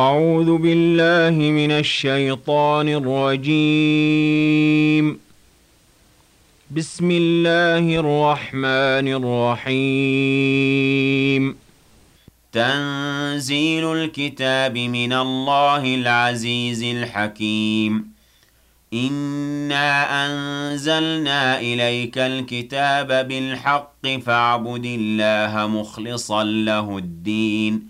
أعوذ بالله من الشيطان الرجيم. بسم الله الرحمن الرحيم. تنزيل الكتاب من الله العزيز الحكيم. إنا أنزلنا إليك الكتاب بالحق فاعبد الله مخلصا له الدين.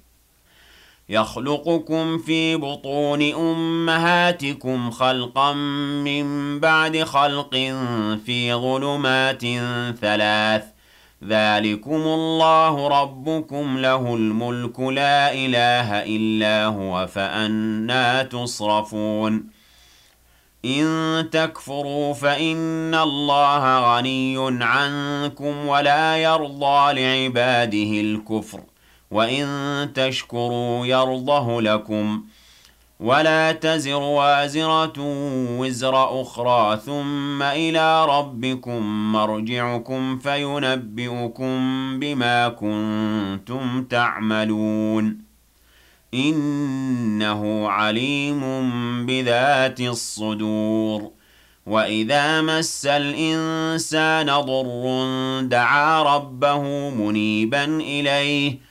يخلقكم في بطون أمهاتكم خلقا من بعد خلق في ظلمات ثلاث. ذلكم الله ربكم له الملك لا إله إلا هو فأنا تصرفون. إن تكفروا فإن الله غني عنكم ولا يرضى لعباده الكفر. وإن تشكروا يرضه لكم ولا تزر وازرة وزر أخرى ثم إلى ربكم مرجعكم فينبئكم بما كنتم تعملون إنه عليم بذات الصدور وإذا مس الإنسان ضر دعا ربه منيبا إليه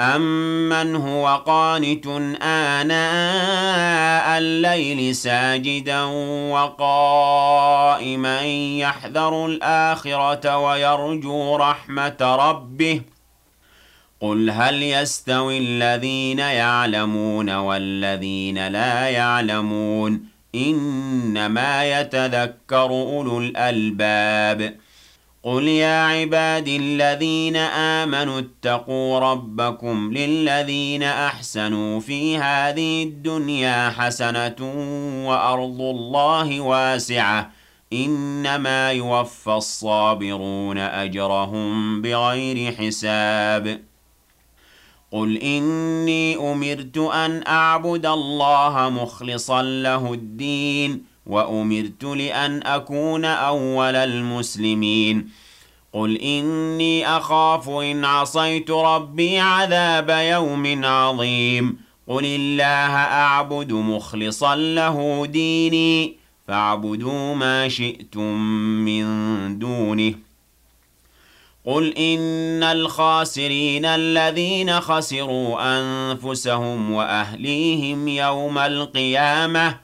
أَمَّنْ هُوَ قَانِتٌ آنَاءَ اللَّيْلِ سَاجِدًا وَقَائِمًا يَحْذَرُ الْآخِرَةَ وَيَرْجُو رَحْمَةَ رَبِّهِ قُلْ هَلْ يَسْتَوِي الَّذِينَ يَعْلَمُونَ وَالَّذِينَ لَا يَعْلَمُونَ إِنَّمَا يَتَذَكَّرُ أُولُو الْأَلْبَابِ قل يا عباد الذين آمنوا اتقوا ربكم للذين أحسنوا في هذه الدنيا حسنة وأرض الله واسعة إنما يوفى الصابرون أجرهم بغير حساب قل إني أمرت أن أعبد الله مخلصا له الدين وأمرت لأن أكون أول المسلمين. قل إني أخاف إن عصيت ربي عذاب يوم عظيم. قل الله أعبد مخلصا له ديني فاعبدوا ما شئتم من دونه. قل إن الخاسرين الذين خسروا أنفسهم وأهليهم يوم القيامة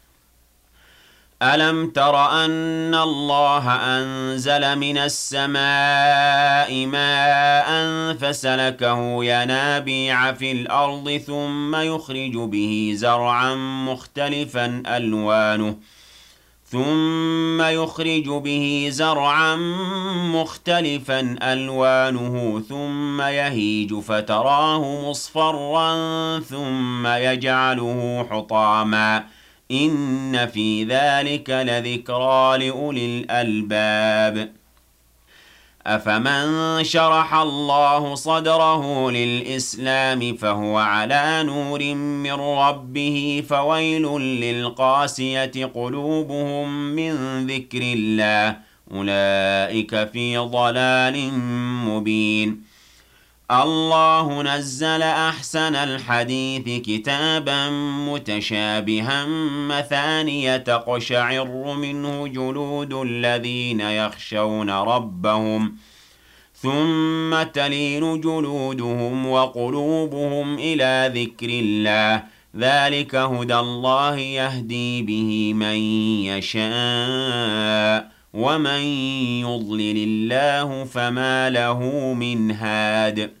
ألم تر أن الله أنزل من السماء ماء فسلكه ينابيع في الأرض ثم يخرج به زرعا مختلفا ألوانه ثم يخرج به زرعا مختلفا ألوانه ثم يهيج فتراه مصفرا ثم يجعله حطاما إن في ذلك لذكرى لأولي الألباب أفمن شرح الله صدره للإسلام فهو على نور من ربه فويل للقاسية قلوبهم من ذكر الله أولئك في ضلال مبين الله نزل أحسن الحديث كتابا متشابها مثانية تقشعر منه جلود الذين يخشون ربهم ثم تلين جلودهم وقلوبهم إلى ذكر الله. ذلك هدى الله يهدي به من يشاء ومن يضلل الله فما له من هاد.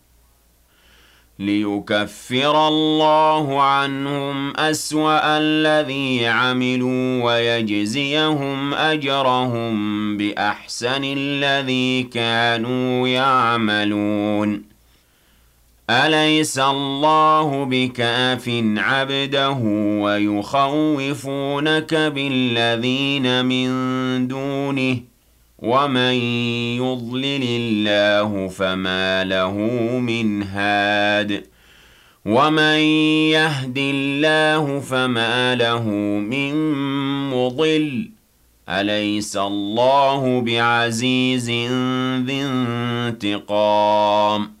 ليكفر الله عنهم أسوأ الذي عملوا ويجزيهم أجرهم بأحسن الذي كانوا يعملون. أليس الله بكاف عبده ويخوفونك بالذين من دونه؟ ومن يضلل الله فما له من هاد ومن يهد الله فما له من مضل أليس الله بعزيز ذي انتقام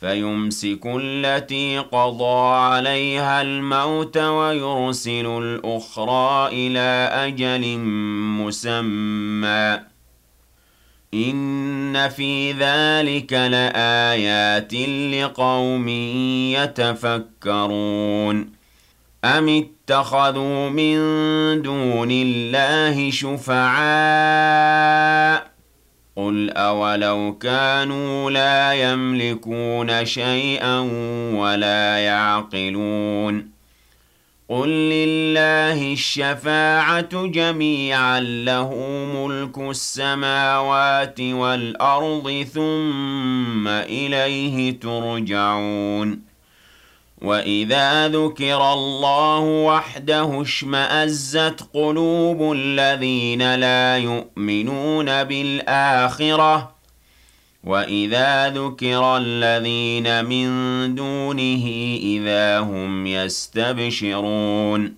فَيُمْسِكُ الَّتِي قَضَىٰ عَلَيْهَا الْمَوْتَ وَيُرْسِلُ الْأُخْرَىٰ إِلَىٰ أَجَلٍ مُّسَمًّى ۚ. إِنَّ فِي ذَٰلِكَ لَآيَاتٍ لِّقَوْمٍ يَتَفَكَّرُونَ. أَمِ اتَّخَذُوا مِن دُونِ اللَّهِ شُفَعَاءَ؟ قُلْ أَوَلَوْ كَانُوا لَا يَمْلِكُونَ شَيْئًا وَلَا يَعْقِلُونَ قُل لِّلَّهِ الشَّفَاعَةُ جَمِيعًا ۖ لَّهُ مُلْكُ السَّمَاوَاتِ وَالْأَرْضِ ثُمَّ إِلَيْهِ تُرْجَعُونَ وَإِذَا ذُكِرَ اللَّهُ وَحْدَهُ اشْمَأَزَّتْ قُلُوبُ الَّذِينَ لَا يُؤْمِنُونَ بِالْآخِرَةِ ۖ وَإِذَا ذُكِرَ الَّذِينَ مِن دُونِهِ إِذَا هُمْ يَسْتَبْشِرُونَ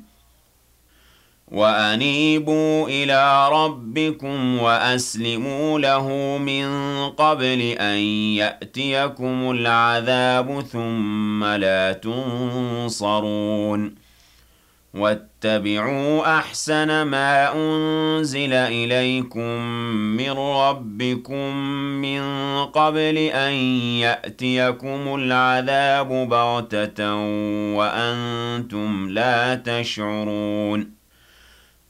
وأنيبوا إلى ربكم وأسلموا له من قبل أن يأتيكم العذاب ثم لا تنصرون واتبعوا أحسن ما أنزل إليكم من ربكم من قبل أن يأتيكم العذاب بغتة وأنتم لا تشعرون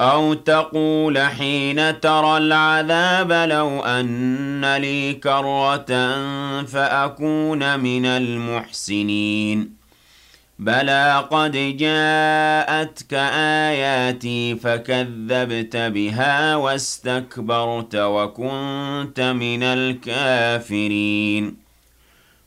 أَوْ تَقُولَ حِينَ تَرَى الْعَذَابَ لَوْ أَنَّ لِي كَرَّةً فَأَكُونَ مِنَ الْمُحْسِنِينَ بَلَى قَدْ جَاءَتْكَ آيَاتِي فَكَذَّبْتَ بِهَا وَاسْتَكْبَرْتَ وَكُنْتَ مِنَ الْكَافِرِينَ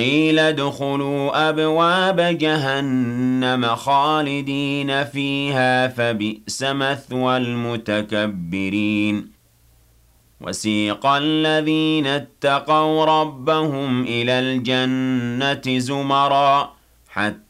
قيل ادخلوا أبواب جهنم خالدين فيها فبئس مثوى المتكبرين. وسيق الذين اتقوا ربهم إلى الجنة زمرا حتى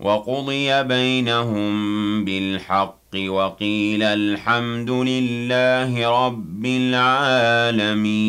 وقضي بينهم بالحق وقيل الحمد لله رب العالمين.